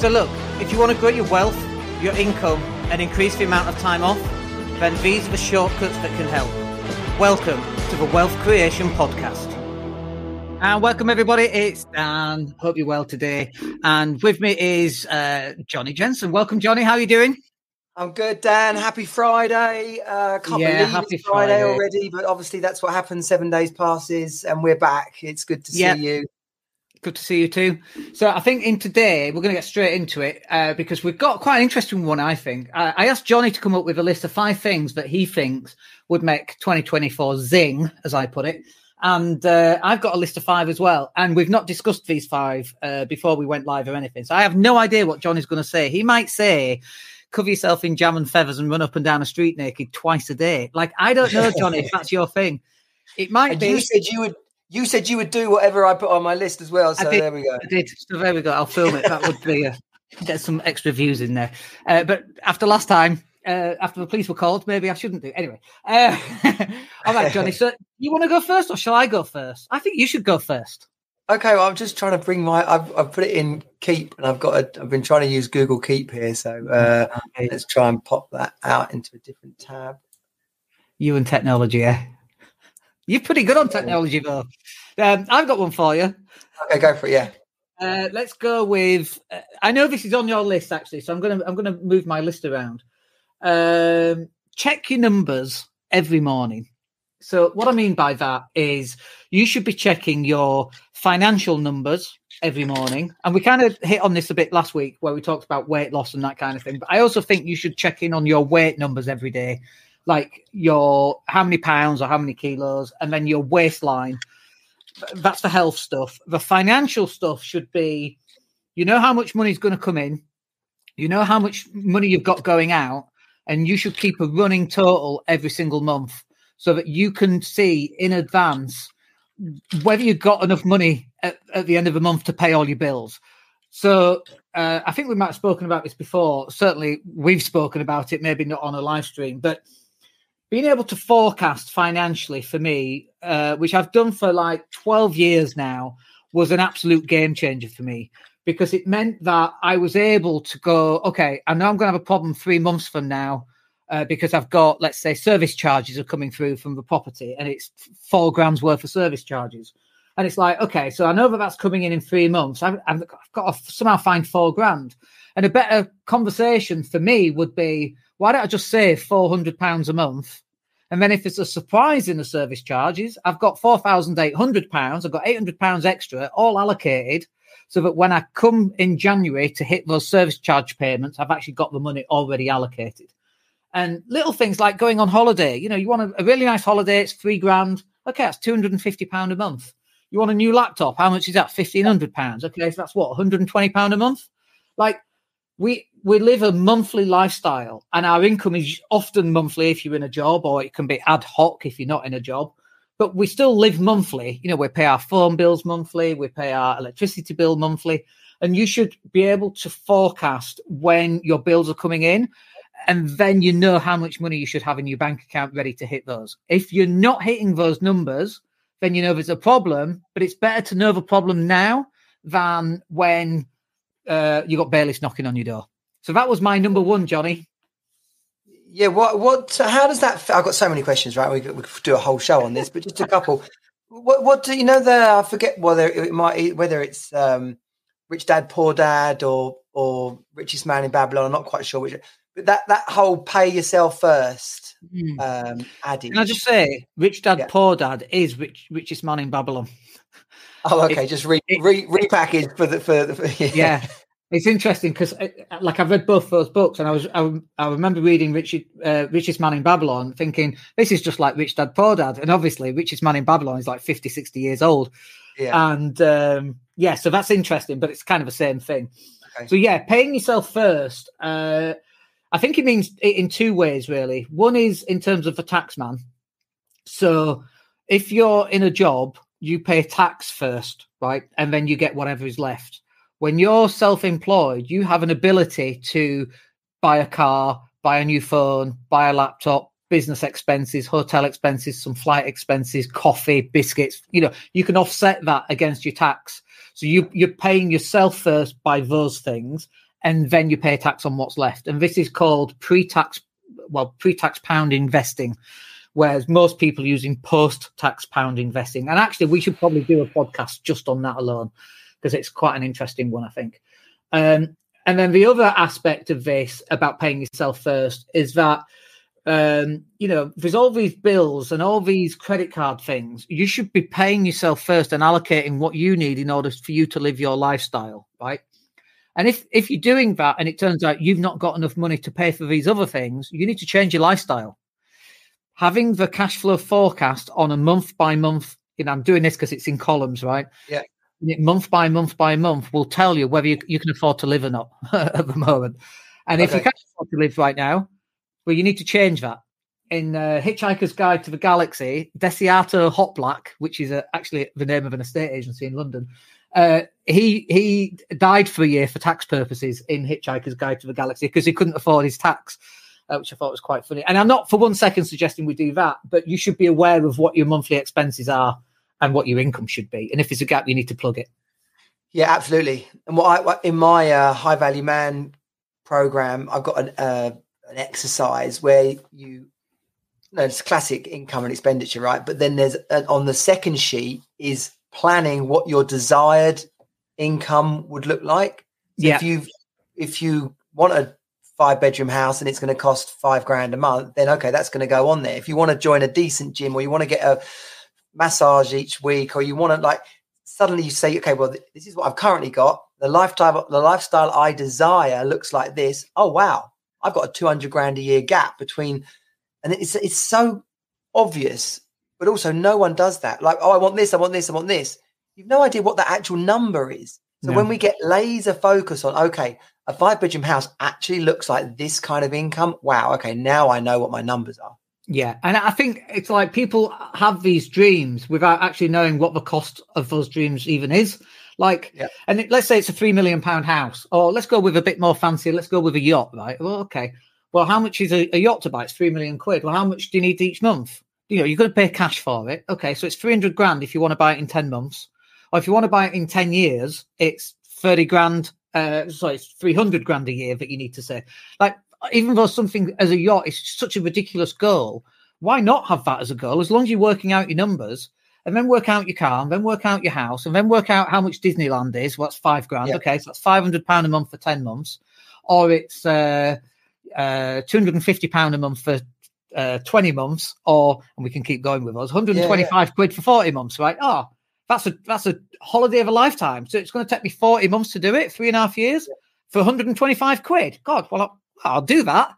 So, look, if you want to grow your wealth, your income, and increase the amount of time off, then these are the shortcuts that can help. Welcome to the Wealth Creation Podcast. And welcome, everybody. It's Dan. Hope you're well today. And with me is uh, Johnny Jensen. Welcome, Johnny. How are you doing? I'm good, Dan. Happy Friday. Uh, can't Yeah, believe happy it's Friday, Friday. already, but obviously that's what happens. Seven days passes and we're back. It's good to see you. Good to see you too. So I think in today we're going to get straight into it uh, because we've got quite an interesting one. I think uh, I asked Johnny to come up with a list of five things that he thinks would make 2024 zing, as I put it, and uh, I've got a list of five as well. And we've not discussed these five uh, before we went live or anything, so I have no idea what Johnny's going to say. He might say. Cover yourself in jam and feathers and run up and down a street naked twice a day. Like I don't know, Johnny, if that's your thing. It might And be. you said you would. You said you would do whatever I put on my list as well. So did. there we go. I did. So there we go. I'll film it. That would be a, get some extra views in there. Uh, but after last time, uh, after the police were called, maybe I shouldn't do. Anyway, uh, all right, Johnny. So you want to go first, or shall I go first? I think you should go first. Okay, well, I'm just trying to bring my. I've, I've put it in Keep, and I've got. A, I've been trying to use Google Keep here, so uh, let's try and pop that out into a different tab. You and technology, yeah. You're pretty good on technology, though. Um, I've got one for you. Okay, go for it. Yeah. Uh, let's go with. Uh, I know this is on your list actually, so I'm gonna I'm gonna move my list around. Um, check your numbers every morning. So what I mean by that is you should be checking your financial numbers every morning, and we kind of hit on this a bit last week where we talked about weight loss and that kind of thing. But I also think you should check in on your weight numbers every day, like your how many pounds or how many kilos, and then your waistline that's the health stuff. The financial stuff should be, you know how much money is going to come in, you know how much money you've got going out, and you should keep a running total every single month so that you can see in advance whether you've got enough money at, at the end of the month to pay all your bills. So uh, I think we might have spoken about this before. Certainly, we've spoken about it, maybe not on a live stream, but being able to forecast financially for me, uh, which I've done for like 12 years now, was an absolute game changer for me because it meant that I was able to go, okay, I know I'm going to have a problem three months from now uh, because I've got, let's say, service charges are coming through from the property and it's four grams worth of service charges. And it's like, okay, so I know that that's coming in in three months. I've, I've got to somehow find four grand. And a better conversation for me would be, why don't I just save four hundred pounds a month? And then if it's a surprise in the service charges, I've got four thousand eight hundred pounds. I've got eight hundred pounds extra, all allocated, so that when I come in January to hit those service charge payments, I've actually got the money already allocated. And little things like going on holiday. You know, you want a, a really nice holiday, it's three grand. Okay, that's two hundred and fifty pound a month. You want a new laptop? How much is that? Fifteen hundred pounds. Okay, so that's what one hundred and twenty pound a month. Like we we live a monthly lifestyle and our income is often monthly if you're in a job or it can be ad hoc if you're not in a job. But we still live monthly. You know we pay our phone bills monthly we pay our electricity bill monthly and you should be able to forecast when your bills are coming in and then you know how much money you should have in your bank account ready to hit those. If you're not hitting those numbers then you know there's a problem but it's better to know the problem now than when uh, you got bailiffs knocking on your door. So that was my number one, Johnny. Yeah. What? What? How does that? I've got so many questions. Right. We could, we could do a whole show on this, but just a couple. What? What do you know? The I forget whether it might whether it's um, Rich Dad Poor Dad or or Richest Man in Babylon. I'm not quite sure which. But that that whole pay yourself first um, adage. Can I just say, Rich Dad Yeah. Poor Dad is rich, richest man in Babylon. Oh, okay. just re, it- re, repackage for the for the. For, yeah. Yeah. It's interesting because, like, I've read both those books, and I was I, I remember reading Richard, uh, Richest Man in Babylon, thinking this is just like Rich Dad Poor Dad, and obviously Richest Man in Babylon is like 50, 60 years old, Yeah. and um, yeah, so that's interesting, but it's kind of the same thing. Okay. So yeah, paying yourself first. Uh, I think it means it in two ways, really. One is in terms of the tax man. So if you're in a job, you pay tax first, right, and then you get whatever is left. When you're self-employed, you have an ability to buy a car, buy a new phone, buy a laptop, business expenses, hotel expenses, some flight expenses, coffee, biscuits. You know, you can offset that against your tax. So you you're paying yourself first by those things, and then you pay tax on what's left. And this is called pre-tax, well, pre-tax pound investing, whereas most people using post-tax pound investing. And actually, we should probably do a podcast just on that alone because it's quite an interesting one, I think. Um, and then the other aspect of this about paying yourself first is that um, you know, there's all these bills and all these credit card things. You should be paying yourself first and allocating what you need in order for you to live your lifestyle, right? And if if you're doing that and it turns out you've not got enough money to pay for these other things, you need to change your lifestyle. Having the cash flow forecast on a month by month, you know, I'm doing this because it's in columns, right? Yeah. Month by month by month will tell you whether you, you can afford to live or not at the moment. And okay. if you can't afford to live right now, well, you need to change that. In uh, Hitchhiker's Guide to the Galaxy, Desiato Hot Black, which is uh, actually the name of an estate agency in London, uh, he he died for a year for tax purposes in Hitchhiker's Guide to the Galaxy because he couldn't afford his tax, uh, which I thought was quite funny. And I'm not for one second suggesting we do that, but you should be aware of what your monthly expenses are and what your income should be. And if there's a gap, you need to plug it. Yeah, absolutely. And what I in my uh, high value man program, I've got an, uh, an exercise where you no, it's classic income and expenditure, right? But then there's an, on the second sheet is planning what your desired income would look like. So yeah. If you if you want a five bedroom house and it's going to cost five grand a month, then okay, that's going to go on there. If you want to join a decent gym or you want to get a massage each week or you want to like suddenly you say, okay, well, this is what I've currently got. The lifestyle the lifestyle I desire looks like this. Oh wow, I've got a 200 grand a year gap between, and it's it's so obvious, but also no one does that. Like, oh, I want this, I want this, I want this. You've no idea what the actual number is. So no. when we get laser focus on, okay, a five bedroom house actually looks like this kind of income. Wow, okay, now I know what my numbers are. Yeah, and I think it's like people have these dreams without actually knowing what the cost of those dreams even is. Like, yeah. and it, let's say it's a three million pound house, or let's go with a bit more fancy. Let's go with a yacht, right? Well, okay. Well, how much is a, a yacht to buy? It's three million quid. Well, how much do you need each month? You know, you're going to pay cash for it. Okay, so it's three hundred grand if you want to buy it in ten months, or if you want to buy it in ten years, it's thirty grand. Uh, sorry, it's three hundred grand a year that you need to say. Like, even though something as a yacht is such a ridiculous goal, why not have that as a goal? As long as you're working out your numbers and then work out your car, and then work out your house, and then work out how much Disneyland is. Well, that's five grand. Yeah. Okay, so that's five hundred pound a month for ten months, or it's uh, uh, two hundred and fifty pound a month for uh, twenty months, or and we can keep going with us, one hundred and twenty-five yeah, yeah. quid for forty months. Right? Oh, that's a that's a holiday of a lifetime. So it's going to take me forty months to do it, three and a half years for one hundred and twenty-five quid. God, well, I'll, I'll do that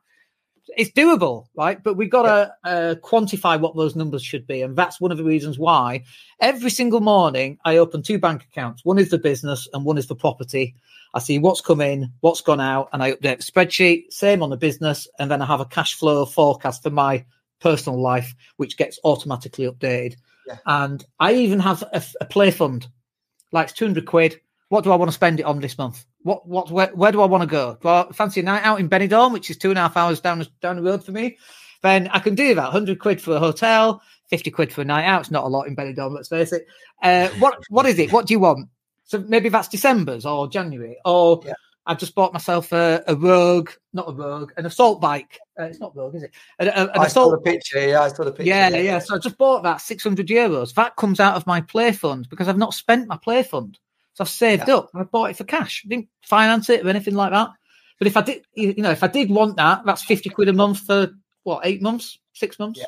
it's doable, right? But we've got to yeah. uh, quantify what those numbers should be, and that's one of the reasons why every single morning I open two bank accounts. One is the business, and one is the property. I see what's come in, what's gone out, and I update the spreadsheet. Same on the business, and then I have a cash flow forecast for my personal life, which gets automatically updated. Yeah. And I even have a, a play fund, like two hundred quid. What do I want to spend it on this month? What what where, where do I want to go? Do I fancy a night out in Benidorm, which is two and a half hours down down the road for me? Then I can do that. Hundred quid for a hotel, fifty quid for a night out. It's not a lot in Benidorm, let's face it. Uh, what what is it? What do you want? So maybe that's December's or January, or yeah. I've just bought myself a, a Rogue, not a Rogue, an assault bike. Uh, it's not Rogue, is it? An, an I assault... saw the picture. Yeah, I saw the picture. Yeah, yeah, yeah. So I just bought that six hundred euros. That comes out of my play fund because I've not spent my play fund. So I've saved yeah. up. I bought it for cash. I didn't finance it or anything like that. But if I did, you know, if I did want that, that's fifty quid a month for what eight months, six months. Yeah,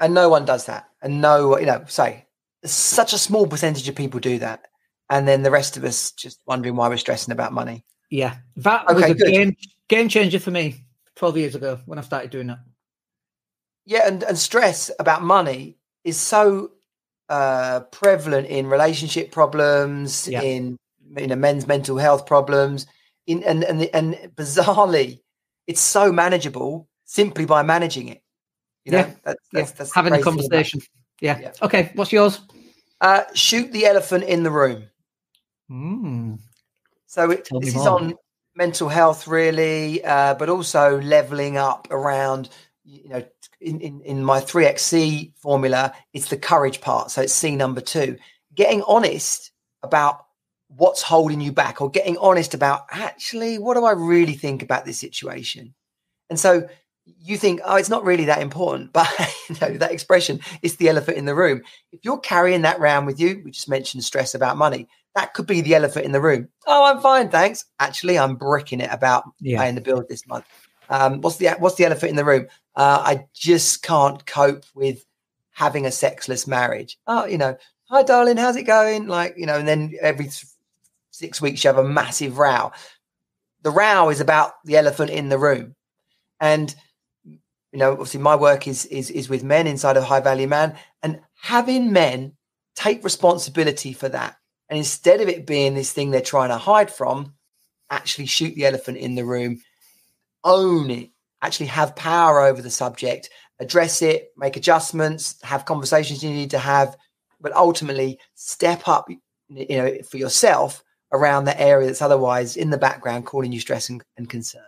and no one does that. And no, you know, say such a small percentage of people do that, and then the rest of us just wondering why we're stressing about money. Yeah, that okay, was a good. game game changer for me twelve years ago when I started doing that. Yeah, and and stress about money is so uh, prevalent in relationship problems, yeah. in you know men's mental health problems, in and and and bizarrely, it's so manageable simply by managing it. You know, yeah, that's, that's, yeah. that's having a conversation. Yeah. yeah. Okay, what's yours? Uh, shoot the elephant in the room. Mm. So it, this is on mental health, really, uh, but also leveling up around you know in, in, in my 3xc formula it's the courage part so it's c number two getting honest about what's holding you back or getting honest about actually what do I really think about this situation. And so you think, oh, it's not really that important, but you know that expression it's the elephant in the room. If you're carrying that around with you, we just mentioned stress about money. That could be the elephant in the room. Oh, I'm fine, thanks. Actually, I'm bricking it about yeah. paying the bill this month. Um, what's the what's the elephant in the room? Uh, I just can't cope with having a sexless marriage. Oh, you know, hi darling, how's it going? Like, you know, and then every six weeks you have a massive row. The row is about the elephant in the room, and you know, obviously my work is is is with men inside of High Value Man, and having men take responsibility for that, and instead of it being this thing they're trying to hide from, actually shoot the elephant in the room, own it, actually have power over the subject, address it, make adjustments, have conversations you need to have, but ultimately step up, you know, for yourself around the area that's otherwise in the background causing you stress and, and concern.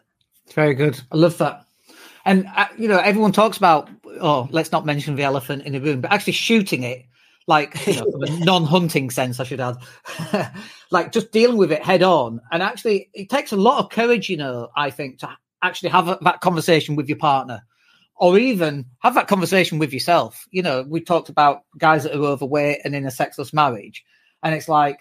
Very good. I love that. And uh, you know, everyone talks about oh, let's not mention the elephant in the room, but actually shooting it, like you know, a non-hunting sense, I should add, like just dealing with it head on. And actually, it takes a lot of courage, you know, I think, to actually have a, that conversation with your partner, or even have that conversation with yourself. You know, we talked about guys that are overweight and in a sexless marriage, and it's like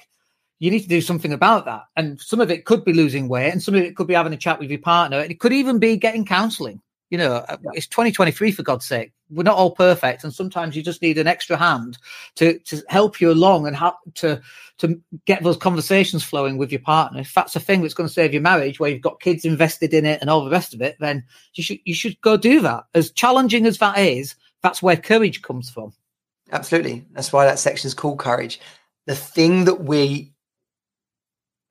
you need to do something about that. And some of it could be losing weight, and some of it could be having a chat with your partner, and it could even be getting counselling. You know, uh, it's 2023 for God's sake. We're not all perfect, and sometimes you just need an extra hand to to help you along and help to to get those conversations flowing with your partner. If that's a thing that's going to save your marriage, where you've got kids invested in it and all the rest of it, then you should you should go do that. As challenging as that is, that's where courage comes from. Absolutely, that's why that section is called courage. The thing that we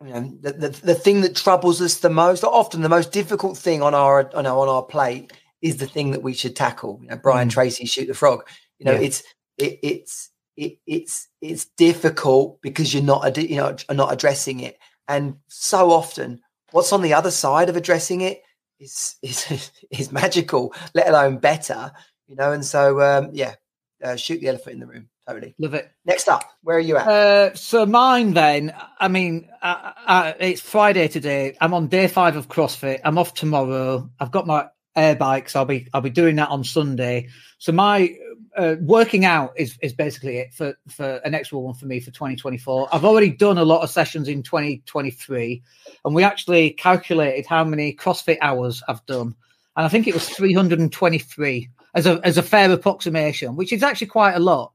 you know, the, the, the thing that troubles us the most, often the most difficult thing on our on our, on our plate is the thing that we should tackle. You know, Brian mm. Tracy shoot the frog. You know, yeah. it's it, it's it, it's it's difficult because you're not you know are not addressing it, and so often what's on the other side of addressing it is is is magical, let alone better. You know, and so um, yeah, uh, shoot the elephant in the room. Totally. Love it. Next up, where are you at? Uh, so mine then, I mean, uh, uh, it's Friday today. I'm on day five of CrossFit. I'm off tomorrow. I've got my air bikes. I'll be I'll be doing that on Sunday. So my uh, working out is is basically it for for an extra one for me for 2024. I've already done a lot of sessions in 2023, and we actually calculated how many CrossFit hours I've done, and I think it was 323 as a as a fair approximation, which is actually quite a lot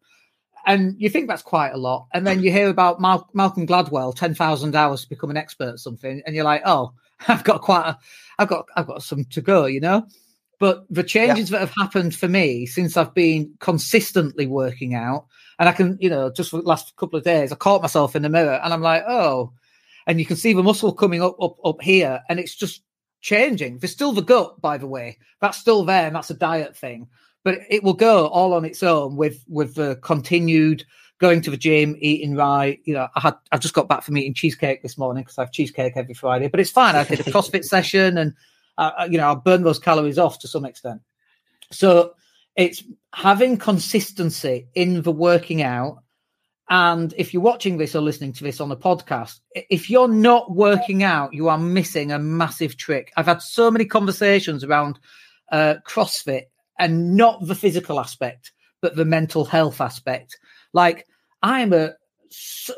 and you think that's quite a lot, and then you hear about Mal- Malcolm Gladwell, ten thousand hours to become an expert, or something, and you're like, oh, I've got quite, a, I've got, I've got some to go, you know. But the changes yeah. that have happened for me since I've been consistently working out, and I can, you know, just for the last couple of days, I caught myself in the mirror, and I'm like, oh, and you can see the muscle coming up, up, up here, and it's just changing. There's still the gut, by the way, that's still there, and that's a diet thing but it will go all on its own with with the continued going to the gym, eating right. You know, I had I just got back from eating cheesecake this morning because I have cheesecake every Friday, but it's fine. I did a CrossFit session, and uh, you know, I burned those calories off to some extent. So it's having consistency in the working out. And if you're watching this or listening to this on the podcast, if you're not working out, you are missing a massive trick. I've had so many conversations around uh, CrossFit and not the physical aspect, but the mental health aspect. Like I'm a,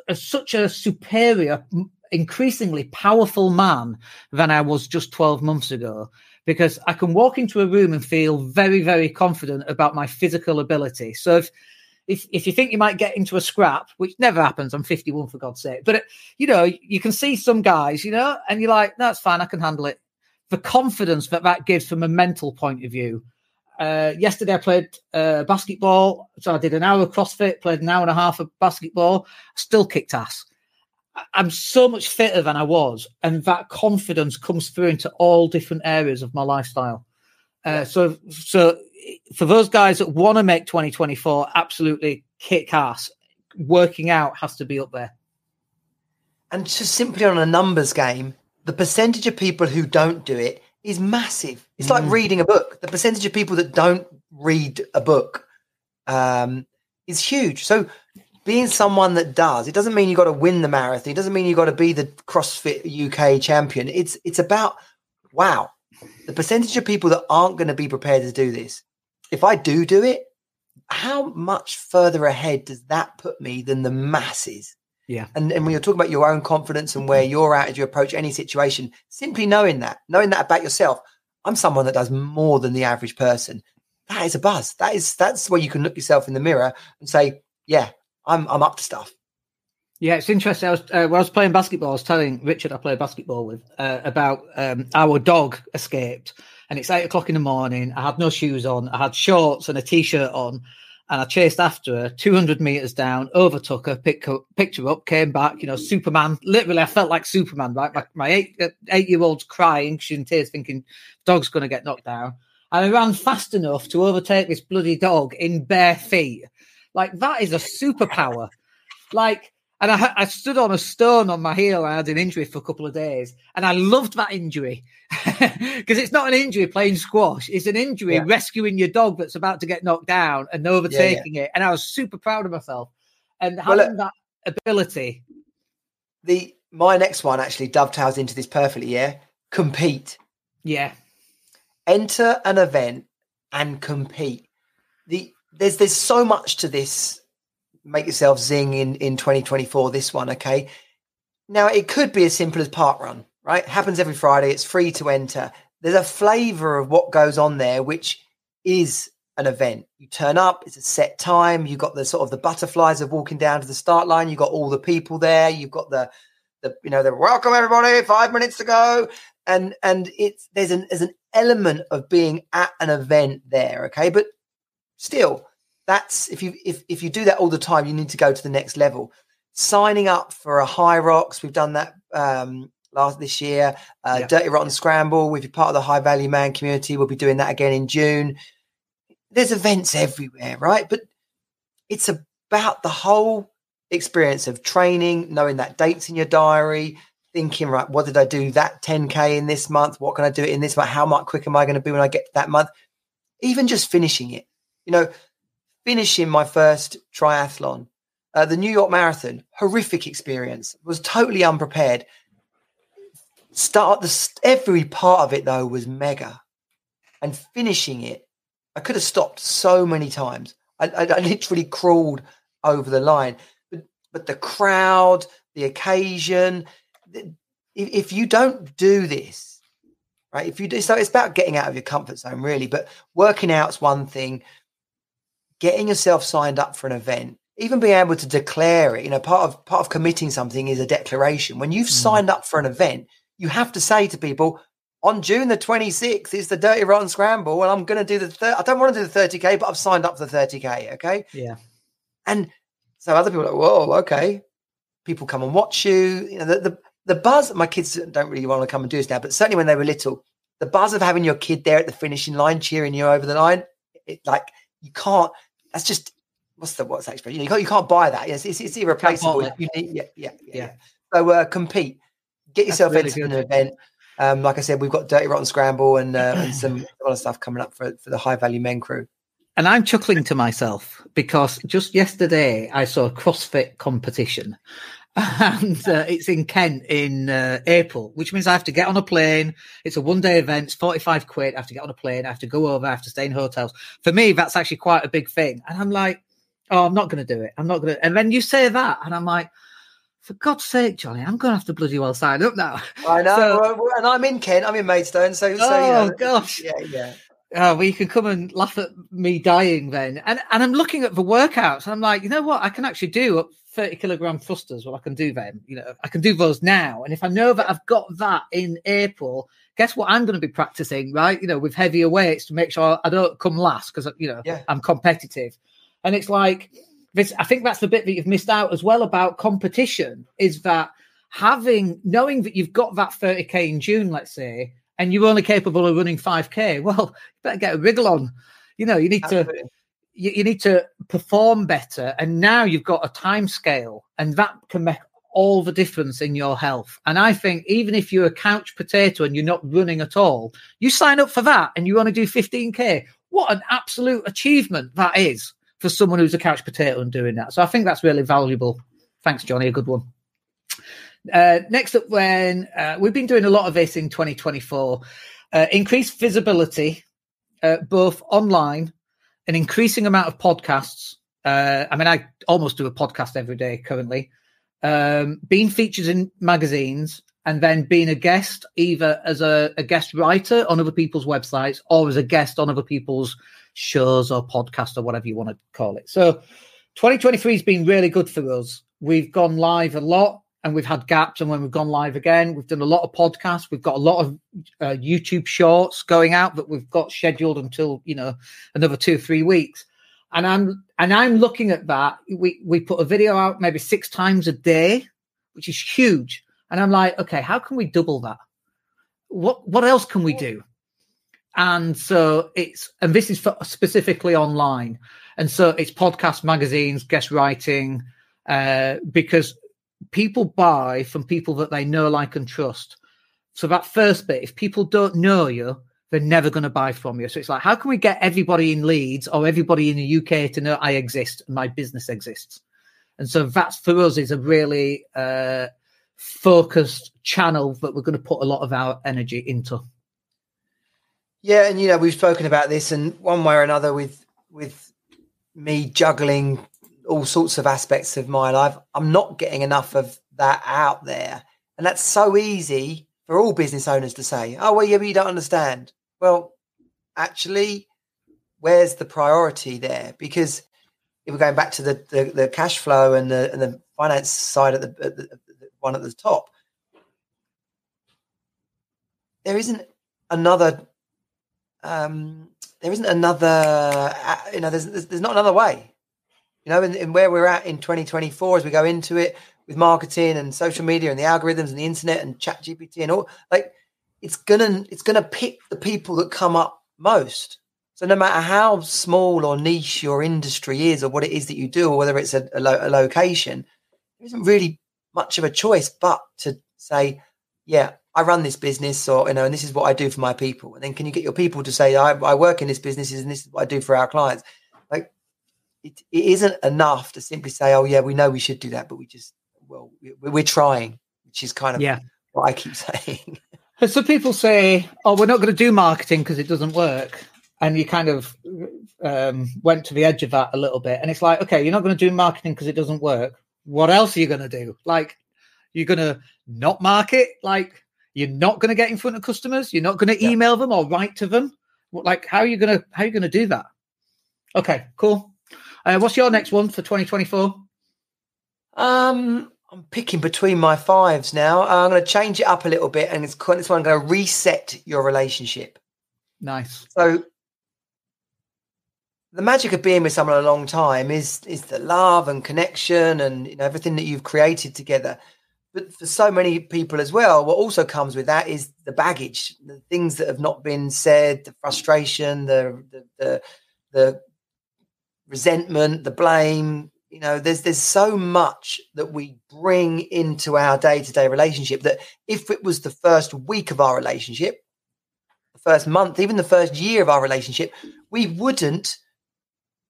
a such a superior, increasingly powerful man than I was just 12 months ago because I can walk into a room and feel very, very confident about my physical ability. So if if, if you think you might get into a scrap, which never happens, I'm 51 for God's sake, but you know, you can see some guys, you know, and you're like, that's fine, I can handle it. The confidence that that gives from a mental point of view uh, yesterday I played uh, basketball, so I did an hour of CrossFit, played an hour and a half of basketball, still kicked ass. I'm so much fitter than I was, and that confidence comes through into all different areas of my lifestyle. Uh, so, so for those guys that want to make 2024 absolutely kick ass, working out has to be up there. And just simply on a numbers game, the percentage of people who don't do it is massive. It's mm. like reading a book. The percentage of people that don't read a book um, is huge. So being someone that does, it doesn't mean you've got to win the marathon. It doesn't mean you've got to be the CrossFit UK champion. It's it's about wow, the percentage of people that aren't going to be prepared to do this. If I do do it, how much further ahead does that put me than the masses? Yeah. And, and when you're talking about your own confidence and where you're at as you approach any situation, simply knowing that, knowing that about yourself, I'm someone that does more than the average person. That is a buzz. That is that's where you can look yourself in the mirror and say, yeah, I'm I'm up to stuff. Yeah, it's interesting. I was uh, when I was playing basketball. I was telling Richard I play basketball with uh, about um, our dog escaped, and it's eight o'clock in the morning. I had no shoes on. I had shorts and a t-shirt on, and I chased after her 200 meters down, overtook her, picked her, picked her up, came back. You know, Superman. Literally, I felt like Superman. Right, my, my eight uh, eight year old's crying, she's in tears, thinking dog's going to get knocked down. And I ran fast enough to overtake this bloody dog in bare feet. Like that is a superpower. Like, and I, I stood on a stone on my heel. I had an injury for a couple of days, and I loved that injury because it's not an injury playing squash; it's an injury yeah. rescuing your dog that's about to get knocked down and overtaking yeah, yeah. it. And I was super proud of myself and having well, that ability. The my next one actually dovetails into this perfectly. Yeah, compete. Yeah, enter an event and compete. The there's there's so much to this. Make yourself zing in in 2024. This one, okay. Now it could be as simple as park run, right? Happens every Friday. It's free to enter. There's a flavour of what goes on there, which is an event. You turn up. It's a set time. You've got the sort of the butterflies of walking down to the start line. You've got all the people there. You've got the the you know the welcome everybody. Five minutes to go and and it's there's an there's an element of being at an event there okay but still that's if you if, if you do that all the time you need to go to the next level signing up for a Hyrox, we've done that um last this year uh, yeah. dirty rotten scramble we've been part of the high value man community we'll be doing that again in june there's events everywhere right but it's about the whole experience of training knowing that dates in your diary thinking, right, what did I do that 10K in this month? What can I do it in this month? How much quick am I going to be when I get to that month? Even just finishing it, you know, finishing my first triathlon, uh, the New York Marathon, horrific experience, was totally unprepared. Start the every part of it though was mega, and finishing it, I could have stopped so many times. I, I, I literally crawled over the line, but but the crowd, the occasion, if you don't do this, right? If you do, so it's about getting out of your comfort zone, really. But working out's one thing. Getting yourself signed up for an event, even being able to declare it, you know, part of part of committing something is a declaration. When you've mm. signed up for an event, you have to say to people, on June the 26th is the Dirty Rotten Scramble, and I'm going to do the. Thir- I don't want to do the 30k, but I've signed up for the 30k. Okay. Yeah. And so other people are like, whoa, okay. People come and watch you. You know, the, the the buzz, my kids don't really want to come and do this now, but certainly when they were little, the buzz of having your kid there at the finishing line cheering you over the line, it, like you can't, that's just, what's the, what's that expression? You can't, you can't buy that. It's, it's, it's irreplaceable. You need, yeah, yeah, yeah, yeah. So uh, compete, get yourself really into good. an event. Um, like I said, we've got Dirty Rotten Scramble and, uh, and some other stuff coming up for, for the High Value Men crew. And I'm chuckling to myself because just yesterday I saw a CrossFit competition and uh, it's in Kent in uh, April, which means I have to get on a plane. It's a one day event, it's 45 quid. I have to get on a plane, I have to go over, I have to stay in hotels. For me, that's actually quite a big thing. And I'm like, oh, I'm not going to do it. I'm not going to. And then you say that, and I'm like, for God's sake, Johnny, I'm going to have to bloody well sign up now. I know. So, and I'm in Kent, I'm in Maidstone. So, so oh, you know, gosh. Yeah, yeah. Oh, well, you can come and laugh at me dying then. And and I'm looking at the workouts and I'm like, you know what? I can actually do 30 kilogram thrusters. Well, I can do them. You know, I can do those now. And if I know that I've got that in April, guess what? I'm going to be practicing, right? You know, with heavier weights to make sure I don't come last because, you know, yeah. I'm competitive. And it's like, this, I think that's the bit that you've missed out as well about competition is that having, knowing that you've got that 30K in June, let's say, and you're only capable of running 5k well you better get a wriggle on. You know you need Absolutely. to you, you, need to perform better. And now you've got a time scale and that can make all the difference in your health. And i think even if you're a couch potato and you're not running at all you sign up for that and you want to do 15k what an absolute achievement that is for someone who's a couch potato and doing that. So I think that's really valuable. Thanks, Johnny. A good one. Uh, next up, when uh, we've been doing a lot of this in 2024, uh, increased visibility, uh, both online, an increasing amount of podcasts. Uh, I mean, I almost do a podcast every day currently. Um, being featured in magazines, and then being a guest either as a, a, guest writer on other people's websites or as a guest on other people's shows or podcast or whatever you want to call it. So 2023 has been really good for us. We've gone live a lot and we've had gaps. And when we've gone live again, we've done a lot of podcasts. We've got a lot of uh, YouTube shorts going out that we've got scheduled until, you know, another two or three weeks. And I'm and I'm looking at that. We we put a video out maybe six times a day, which is huge and I'm like, okay, how can we double that? What what else can we do? And so it's and this is for specifically online. And so it's podcast, magazines, guest writing, uh, because people buy from people that they know, like, and trust. So that first bit, if people don't know you, they're never going to buy from you. So it's like, how can we get everybody in Leeds or everybody in the UK to know I exist and my business exists? And so that's for us is a really uh, focused channel that we're going to put a lot of our energy into. Yeah, and you know we've spoken about this, and one way or another, with with me juggling all sorts of aspects of my life, I'm not getting enough of that out there, and that's so easy for all business owners to say, "Oh, well, yeah, but you don't understand." Well, actually, where's the priority there? Because if we're going back to the the, the cash flow and the and the finance side of the, the, one at the top. There isn't another. Um, there isn't another. Uh, you know, there's, there's not another way. You know, in, where we're at in 2024 as we go into it with marketing and social media and the algorithms and the internet and ChatGPT and all like it's gonna it's gonna pick the people that come up most. So no matter how small or niche your industry is or what it is that you do or whether it's a, a, lo- a location, there isn't really much of a choice but to say, yeah, I run this business or, you know, and this is what I do for my people. And then can you get your people to say, I, I work in this business and this is what I do for our clients? Like it, it isn't enough to simply say, oh yeah, we know we should do that, but we just, well, we're trying, which is kind of yeah. what I keep saying. So people say, oh, we're not going to do marketing because it doesn't work. And you kind of um, went to the edge of that a little bit. And it's like, okay, you're not going to do marketing because it doesn't work what else are you going to do? Like, you're going to not market? Like, you're not going to get in front of customers? You're not going to email yeah. them or write to them? Like, how are you going to how are you going to do that? Okay, cool. Uh, what's your next one for 2024? Um, I'm picking between my fives now. Uh, I'm going to change it up a little bit, and it's this one. I'm going to reset your relationship. Nice. So the magic of being with someone a long time is is the love and connection and you know everything that you've created together but for so many people as well what also comes with that is the baggage the things that have not been said the frustration the the the, the resentment the blame you know there's there's so much that we bring into our day-to-day relationship that if it was the first week of our relationship the first month even the first year of our relationship we wouldn't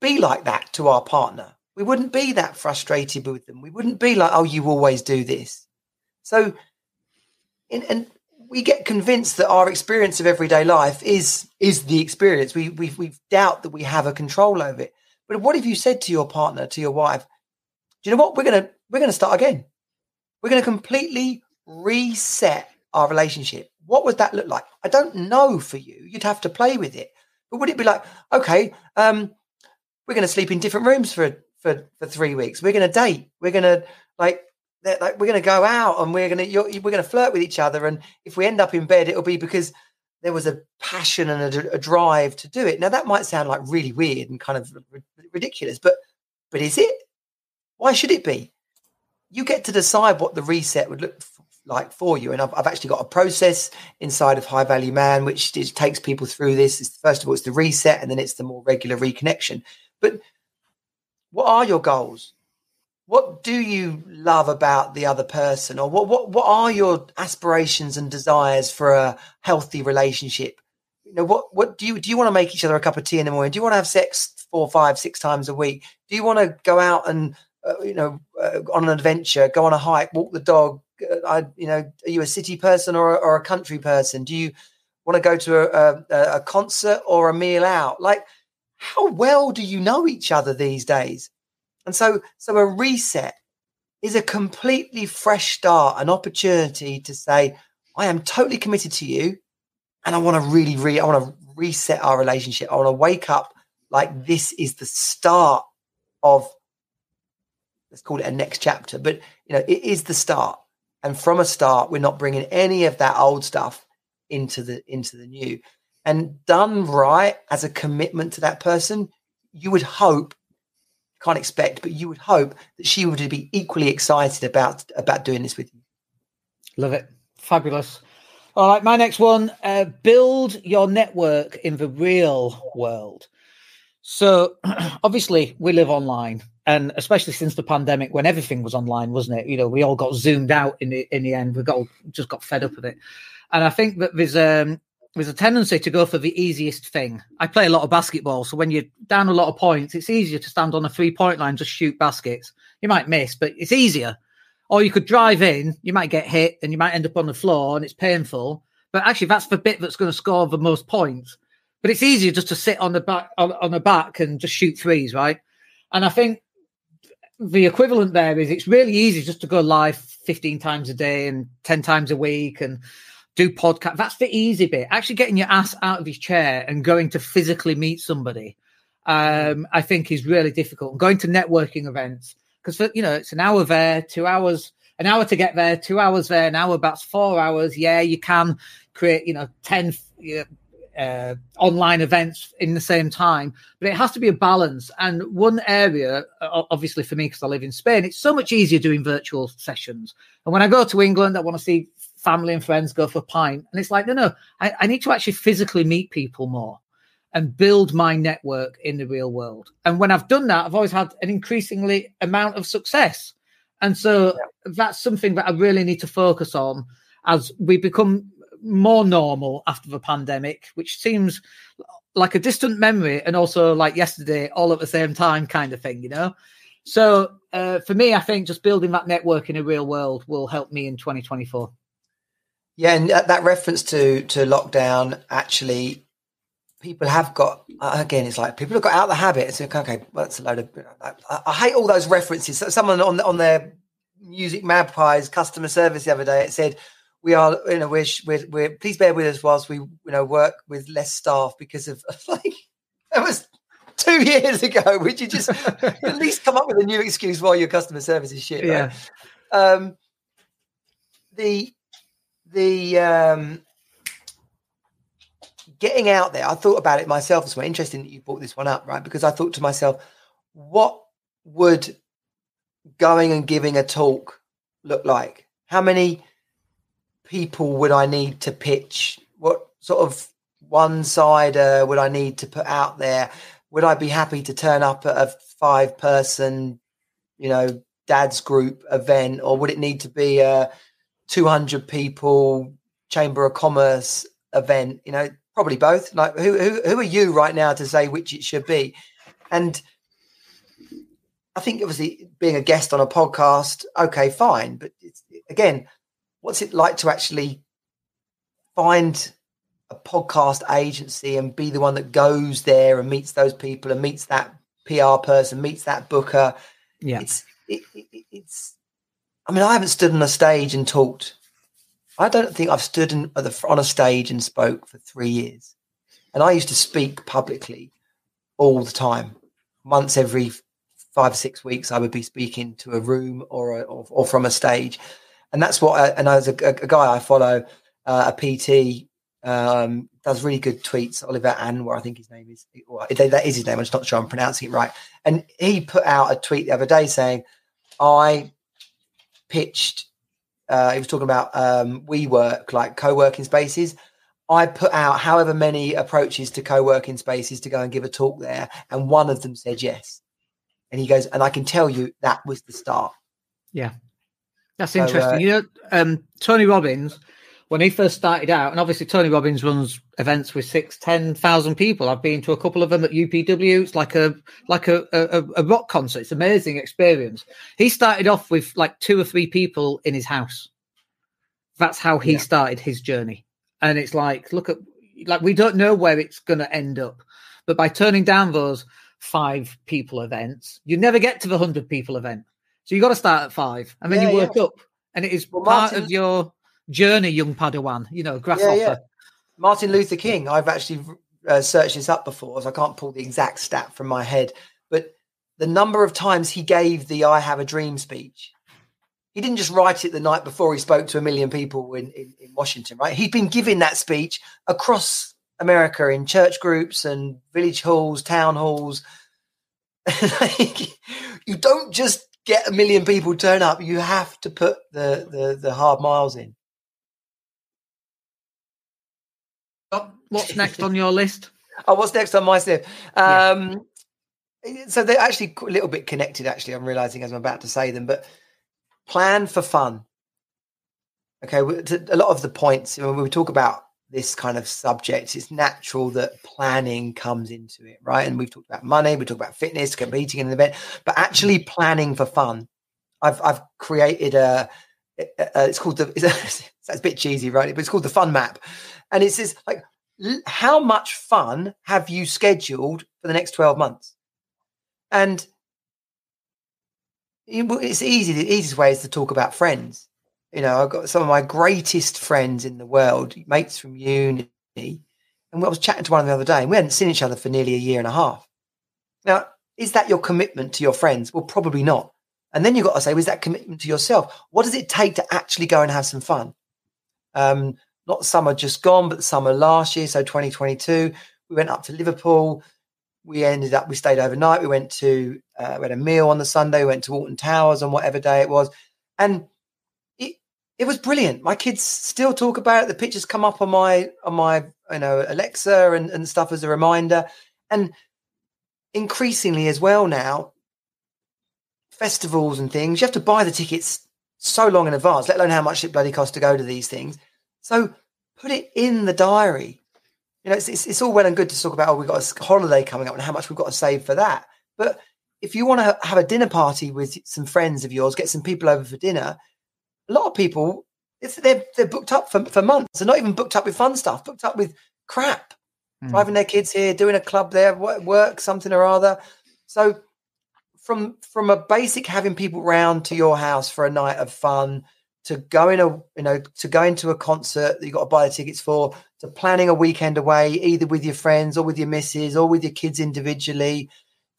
be like that to our partner. We wouldn't be that frustrated with them. We wouldn't be like, oh, you always do this. So, in, and we get convinced that our experience of everyday life is is the experience. We we we doubt that we have a control over it. But what if you said to your partner, to your wife, do you know what? We're gonna we're gonna start again. We're gonna completely reset our relationship. What would that look like? I don't know for you. You'd have to play with it. But would it be like, okay, um, we're going to sleep in different rooms for for for three weeks. We're going to date. We're going to like like we're going to go out and we're going to we're going to flirt with each other. And if we end up in bed, it'll be because there was a passion and a, a drive to do it. Now that might sound like really weird and kind of ridiculous, but but is it? Why should it be? You get to decide what the reset would look like for you. And I've, I've actually got a process inside of High Value Man, which takes people through this. It's, first of all, it's the reset, and then it's the more regular reconnection. But what are your goals? What do you love about the other person, or what what what are your aspirations and desires for a healthy relationship? You know, what what do you do? You want to make each other a cup of tea in the morning? Do you want to have sex four, five, six times a week? Do you want to go out and uh, you know uh, on an adventure, go on a hike, walk the dog? Uh, I, you know, are you a city person or, or a country person? Do you want to go to a, a, a concert or a meal out? Like, how well do you know each other these days? And so, so a reset is a completely fresh start, an opportunity to say, I am totally committed to you, and I want to really, re- I want to reset our relationship. I want to wake up like this is the start of, let's call it a next chapter, but you know, it is the start. And from a start, we're not bringing any of that old stuff into the into the new. And done right as a commitment to that person, you would hope can't expect, but you would hope that she would be equally excited about about doing this with you. Love it, fabulous. All right, my next one: uh, build your network in the real world. So, obviously, we live online, and especially since the pandemic, when everything was online, wasn't it? You know, we all got zoomed out in the in the end. We got just got fed up with it, and I think that there's um there's a tendency to go for the easiest thing. I play a lot of basketball, so when you're down a lot of points, it's easier to stand on a three point line, just shoot baskets. You might miss, but it's easier. Or you could drive in, you might get hit, and you might end up on the floor, and it's painful. But actually, that's the bit that's going to score the most points. But it's easier just to sit on the back on, on the back and just shoot threes, right? And I think the equivalent there is it's really easy just to go live 15 times a day and 10 times a week and do podcast. That's the easy bit. Actually, getting your ass out of his chair and going to physically meet somebody, um, I think, is really difficult. Going to networking events because you know it's an hour there, two hours, an hour to get there, two hours there, an hour that's four hours. Yeah, you can create you know ten. uh, online events in the same time, but it has to be a balance. And one area, obviously for me, because I live in Spain, it's so much easier doing virtual sessions. And when I go to England, I want to see family and friends go for a pint. And it's like, no, no, I, I need to actually physically meet people more and build my network in the real world. And when I've done that, I've always had an increasingly amount of success. And so yeah. that's something that I really need to focus on as we become more normal after the pandemic, which seems like a distant memory and also like yesterday all at the same time kind of thing, you know? So uh, for me, I think just building that network in a real world will help me in 2024. Yeah, and that reference to to lockdown actually, people have got again. It's like people have got out of the habit. It's like okay, well, that's a load of. I, I hate all those references. Someone on on their Music Magpie's customer service the other day it said we are you know we're, we're, we're please bear with us whilst we you know work with less staff because of like that was two years ago would you just at least come up with a new excuse why your customer service is shit right? yeah um the the um, getting out there, I thought about it myself as well. Interesting that you brought this one up, right? Because I thought to myself, what would going and giving a talk look like? How many people would I need to pitch? What sort of one side would I need to put out there? Would I be happy to turn up at a five person, you know, dad's group event, or would it need to be a 200 people chamber of commerce event you know probably both. Like who, who who are you right now to say which it should be? And i think obviously being a guest on a podcast okay fine. But again what's it like to actually find a podcast agency and be the one that goes there and meets those people and meets that pr person meets that booker? Yeah. It's it, it, it's I mean, I haven't stood on a stage and talked. I don't think I've stood in, on a stage and spoke for three years. And I used to speak publicly all the time. Once every five or six weeks, I would be speaking to a room or a, or, or, from a stage. And that's what, I, and as a, a, guy I follow, uh, a PT, um, does really good tweets. Oliver Anwar, I think his name is. That is his name. I'm just not sure I'm pronouncing it right. And he put out a tweet the other day saying, "I pitched. Uh, he was talking about um, WeWork, like co-working spaces. I put out however many approaches to co-working spaces to go and give a talk there, and one of them said yes. And he goes, and I can tell you that was the start. Yeah, that's so, interesting. Uh, you know, um, Tony Robbins, when he first started out, and obviously Tony Robbins runs events with six, ten thousand people. I've been to a couple of them at UPW. It's like a like a, a, a rock concert. It's an amazing experience. He started off with like two or three people in his house. That's how he yeah. started his journey. And it's like, look at like we don't know where it's going to end up, but by turning down those five people events, you never get to the hundred people event. So you got to start at five, and then yeah, you work yeah. up, and it is well, part Martin, of your journey, young Padawan. You know, grasshopper. Yeah, yeah. Martin Luther King. I've actually uh, searched this up before, so I can't pull the exact stat from my head, but the number of times he gave the "I Have a Dream" speech. He didn't just write it the night before he spoke to a million people in, in, in Washington, right? He'd been giving that speech across America in church groups and village halls, town halls. you don't just get a million people turn up. You have to put the, the, the hard miles in. What's next on your list? oh, what's next on my list? Um, yeah. So they're actually a little bit connected. Actually, I'm realizing as I'm about to say them, but plan for fun. Okay, a lot of the points when we talk about this kind of subject, it's natural that planning comes into it, right? And we've talked about money, we talk about fitness, competing in an event, but actually planning for fun. I've I've created a, a it's called the it's a bit cheesy, right? But it's called the fun map, and it says like how much fun have you scheduled for the next 12 months? And it's easy. The easiest way is to talk about friends. You know, I've got some of my greatest friends in the world, mates from uni. And I was chatting to one the other day, and we hadn't seen each other for nearly a year and a half. Now, is that your commitment to your friends? Well, probably not. And then you've got to say, was that commitment to yourself? What does it take to actually go and have some fun? Um, not summer just gone, but summer last year, so 2022. We went up to Liverpool. We ended up, we stayed overnight. We went to, uh, we had a meal on the Sunday. We went to Alton Towers on whatever day it was. And it, it was brilliant. My kids still talk about it. The pictures come up on my, on my, you know, Alexa and, and stuff as a reminder. And increasingly as well now, festivals and things, you have to buy the tickets so long in advance, let alone how much it bloody costs to go to these things. So put it in the diary. You know, it's, it's, it's, all well and good to talk about, oh, we've got a holiday coming up and how much we've got to save for that. But if you want to have a dinner party with some friends of yours, get some people over for dinner, a lot of people, they're, they're booked up for, for months. They're not even booked up with fun stuff, booked up with crap, mm. driving their kids here, doing a club there, work, something or other. So from from a basic having people round to your house for a night of fun – to going a you know to going to a concert that you got to buy the tickets for to planning a weekend away either with your friends or with your missus or with your kids individually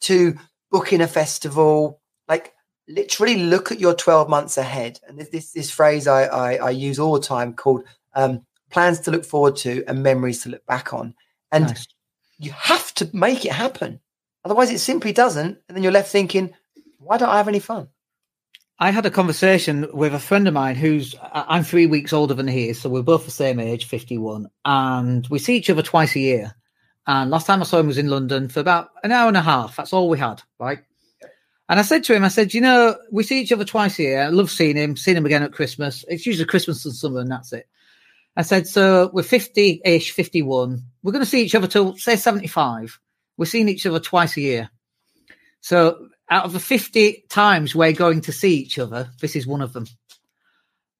to booking a festival. Like literally look at your 12 months ahead. And this this, this phrase I, I, I use all the time called um, plans to look forward to and memories to look back on. And nice. you have to make it happen. Otherwise it simply doesn't. And then you're left thinking why don't i have any fun I had a conversation with a friend of mine who's I'm three weeks older than he is, so we're both the same age, 51, and we see each other twice a year. And last time I saw him was in London for about an hour and a half. That's all we had, right? And I said to him, I said, you know, we see each other twice a year. I love seeing him, seeing him again at Christmas. It's usually Christmas and summer, and that's it. I said, so we're 50 ish, 51. We're going to see each other till, say, 75. We're seeing each other twice a year. So out of the 50 times we're going to see each other, this is one of them.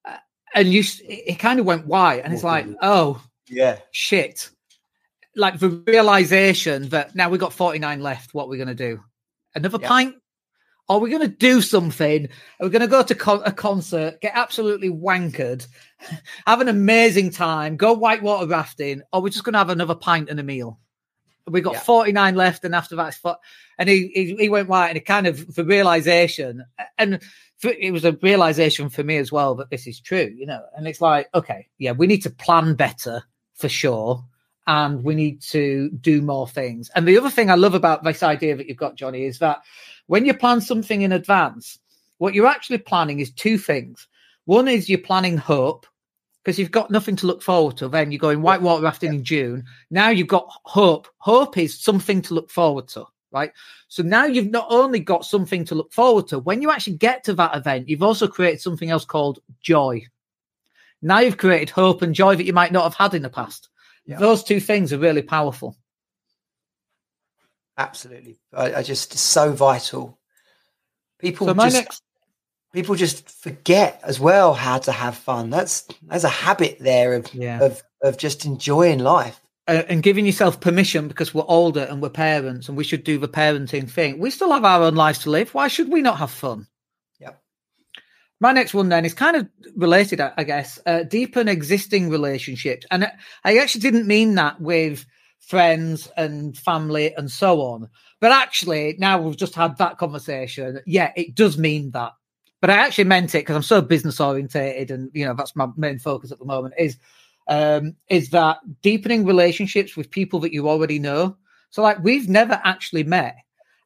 Uh, and you, it kind of went white, and it's like, oh, yeah, shit. Like the realization that now we've got 49 left. What are we going to do? Another yeah. pint? Are we going to do something? Are we going to go to a concert, get absolutely wankered, have an amazing time, go whitewater rafting, or we're just going to have another pint and a meal? We got yeah. 49 left, and after that, and he, he, he went white, and it kind of the realization, and it was a realization for me as well that this is true, you know. And it's like, okay, yeah, we need to plan better for sure, and we need to do more things. And the other thing I love about this idea that you've got, Johnny, is that when you plan something in advance, what you're actually planning is two things. One is you're planning hope, because you've got nothing to look forward to. Then you're going whitewater rafting in June. Now you've got hope. Hope is something to look forward to, right? So now you've not only got something to look forward to, when you actually get to that event, you've also created something else called joy. Now you've created hope and joy that you might not have had in the past. Yeah. Those two things are really powerful. Absolutely. I, I just so vital. People So my just next people just forget as well how to have fun. That's there's a habit there of Yeah. of of just enjoying life. uh, and giving yourself permission because we're older and we're parents and we should do the parenting thing. We still have our own lives to live. Why should we not have fun? Yep. My next one then is kind of related, I guess. Uh, deepen existing relationships, and I- I actually didn't mean that with friends and family and so on. But actually, now we've just had that conversation. Yeah, it does mean that. But I actually meant it because I'm so business orientated, and you know that's my main focus at the moment. Is um, is that deepening relationships with people that you already know. So, like, we've never actually met.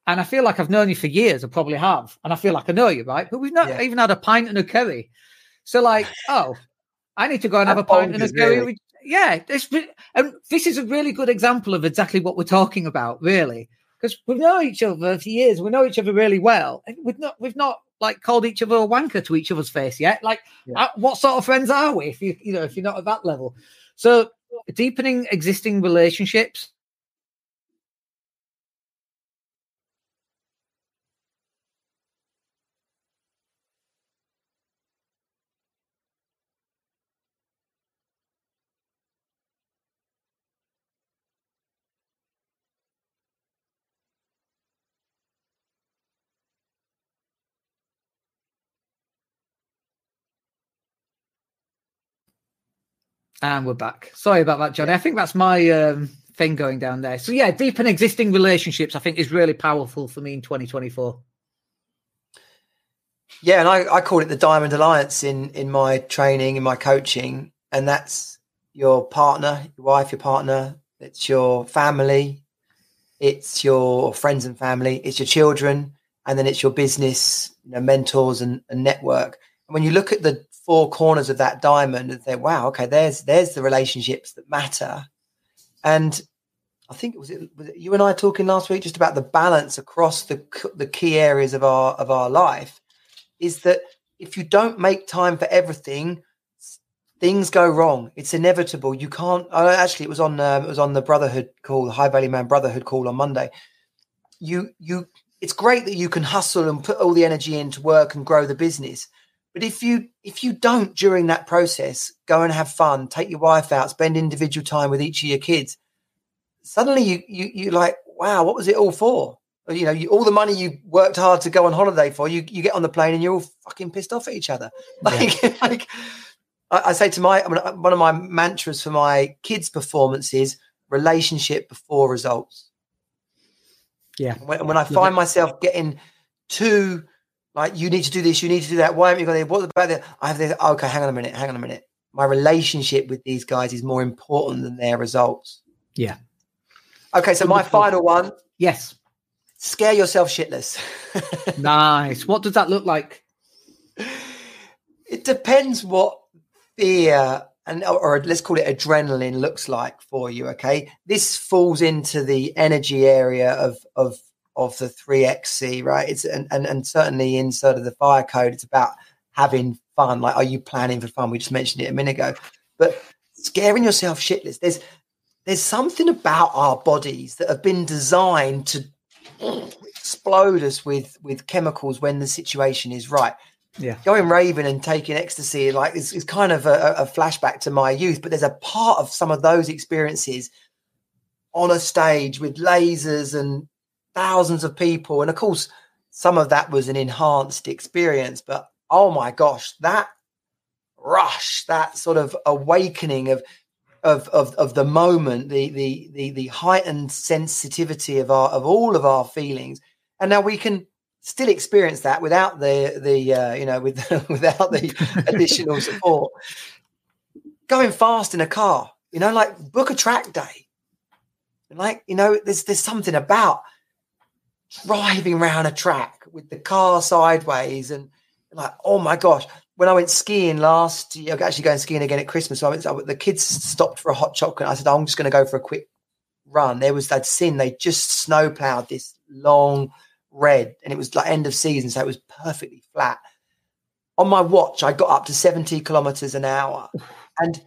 And I feel like I've known you for years. I probably have. And I feel like I know you, right? But we've not Yeah. even had a pint and a curry. So, like, oh, I need to go and have a pint and a curry. really. Yeah. This, and this is a really good example of exactly what we're talking about, really. Because we know each other for years. We know each other really well. And we've not, we've not like called each other a wanker to each other's face yet. Like, Yeah. uh, what sort of friends are we if you you know if you're not at that level? So deepening existing relationships. And we're back. Sorry about that, Johnny. I think that's my um, thing going down there. So yeah, deepen existing relationships. I think is really powerful for me in 2024. Yeah, and I, I call it the Diamond Alliance in in my training, in my coaching, and that's your partner, your wife, your partner. It's your family, it's your friends and family, it's your children, and then it's your business, you know, mentors and, and network. And when you look at the four corners of that diamond and say, wow, okay, there's there's the relationships that matter. And I think it was it was it you and I talking last week just about the balance across the the key areas of our of our life is that if you don't make time for everything, things go wrong. It's inevitable. You can't. Uh, actually, it was on um, it was on the Brotherhood call, the High Value Man Brotherhood call on Monday. You you. It's great that you can hustle and put all the energy into work and grow the business, but if you if you don't during that process go and have fun, take your wife out, spend individual time with each of your kids, suddenly you you you like, wow, what was it all for? you know, you, all the money you worked hard to go on holiday for, you you get on the plane and you're all fucking pissed off at each other. Like, like I, I say to my I mean, uh, one of my mantras for my kids' performances: relationship before results. Yeah. When, when I find myself getting too like, you need to do this, you need to do that. Why haven't you got there? What about that? I have this. Okay, hang on a minute. Hang on a minute. My relationship with these guys is more important than their results. Yeah. Okay, so my final one: Yes. scare yourself shitless. Nice. What does that look like? it depends what fear and or let's call it adrenaline looks like for you okay this falls into the energy area of of of the 3xc right? It's and, and and certainly inside of the fire code it's about having fun. Like are you planning for fun? We just mentioned it a minute ago. But scaring yourself shitless there's there's something about our bodies that have been designed to explode us with with chemicals when the situation is right. Yeah. going raving and taking ecstasy like it's, is kind of a, a flashback to my youth but there's a part of some of those experiences on a stage with lasers and thousands of people. And of course some of that was an enhanced experience but oh my gosh that rush that sort of awakening of of of, of the moment the, the the the heightened sensitivity of our of all of our feelings. And now we can still experience that without the the uh, you know with without the additional support. Going fast in a car you know like book a track day. Like you know there's there's something about driving around a track with the car sideways and like oh my gosh when I went skiing last year, I'm actually going skiing again at Christmas. So I went, I, the kids stopped for a hot chocolate. I said, I'm just going to go for a quick run. There was that sin. They just snow plowed this long red and it was like end of season. So it was perfectly flat. on my watch, I got up to 70 kilometers an hour. And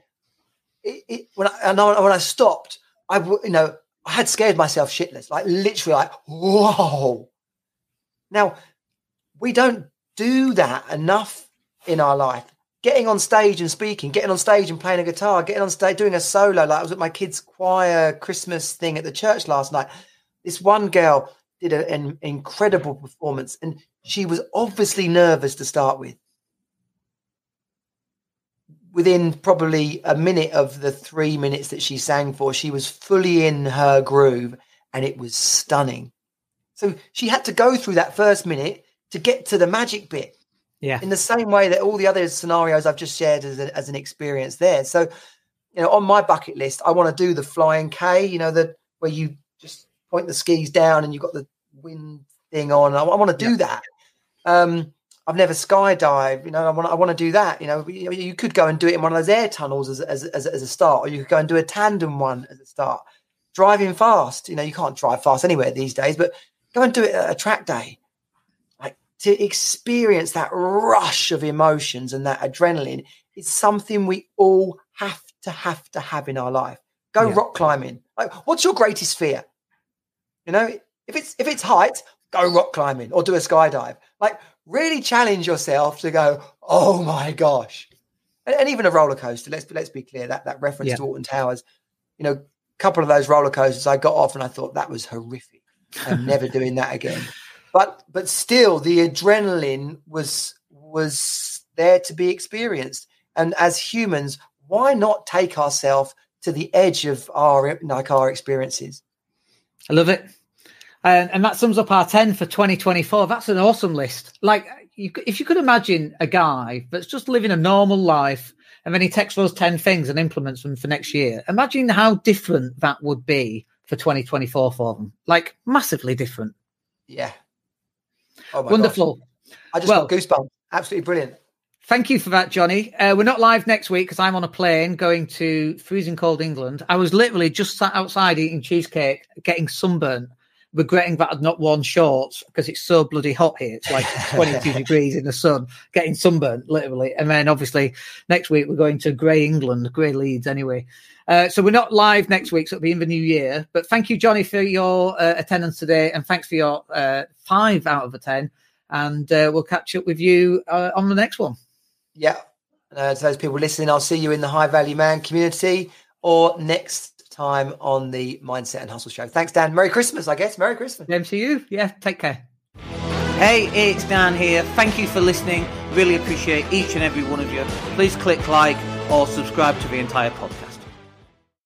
it, it, when, I, and I, when I stopped, I, you know, I had scared myself shitless, like literally like, whoa. Now, we don't do that enough in our life. Getting on stage and speaking, getting on stage and playing a guitar, getting on stage, doing a solo. Like I was at my kids' choir Christmas thing at the church last night. This one girl did an incredible performance and she was obviously nervous to start with within probably a minute of the three minutes that she sang for, she was fully in her groove and it was stunning. So she had to go through that first minute to get to the magic bit. Yeah. In the same way that all the other scenarios I've just shared as, a, as an experience there. So, you know, on my bucket list, I want to do the flying K, you know, the where you just point the skis down and you've got the wind thing on. I, I want to do yeah. that. Um, I've never skydived. You know, I want I want to do that. You know, you could go and do it in one of those air tunnels as, as, as, as, a start, or you could go and do a tandem one as a start. Driving fast, you know, you can't drive fast anywhere these days, but go and do it at a track day. Like to experience that rush of emotions and that adrenaline is something we all have to have to have in our life. Go yeah. rock climbing. Like, what's your greatest fear? You know, if it's if it's height, go rock climbing or do a skydive. Like really challenge yourself to go, oh my gosh. And, and even a roller coaster, let's let's be clear, that that reference yeah. to Alton Towers, you know, a couple of those roller coasters I got off and I thought that was horrific. I'm never doing that again. But but still the adrenaline was was there to be experienced. And as humans, why not take ourselves to the edge of our like our experiences? I love it. And, and that sums up our 10 for 2024. That's an awesome list. Like, you, if you could imagine a guy that's just living a normal life and then he takes those 10 things and implements them for next year, imagine how different that would be for 2024 for them. Like, massively different. Yeah. Oh Wonderful. Gosh. I just well, got goosebumps. Absolutely brilliant. Thank you for that, Johnny. Uh, we're not live next week because I'm on a plane going to freezing cold England. I was literally just sat outside eating cheesecake, getting sunburnt regretting that I'd not worn shorts because it's so bloody hot here. It's like 22 degrees in the sun, getting sunburned literally. And then obviously next week we're going to Grey England, Grey Leeds anyway. Uh, so we're not live next week, so it'll be in the new year. But thank you, Johnny, for your uh, attendance today, and thanks for your uh, five out of a ten. And uh, we'll catch up with you uh, on the next one. Yeah. Uh, to those people listening, I'll see you in the High Value Man community or next time on the Mindset and Hustle Show. Thanks, Dan. Merry Christmas, I guess. Merry Christmas. Same to you. Yeah, take care. Hey, it's Dan here. Thank you for listening. Really appreciate each and every one of you. Please click like or subscribe to the entire podcast.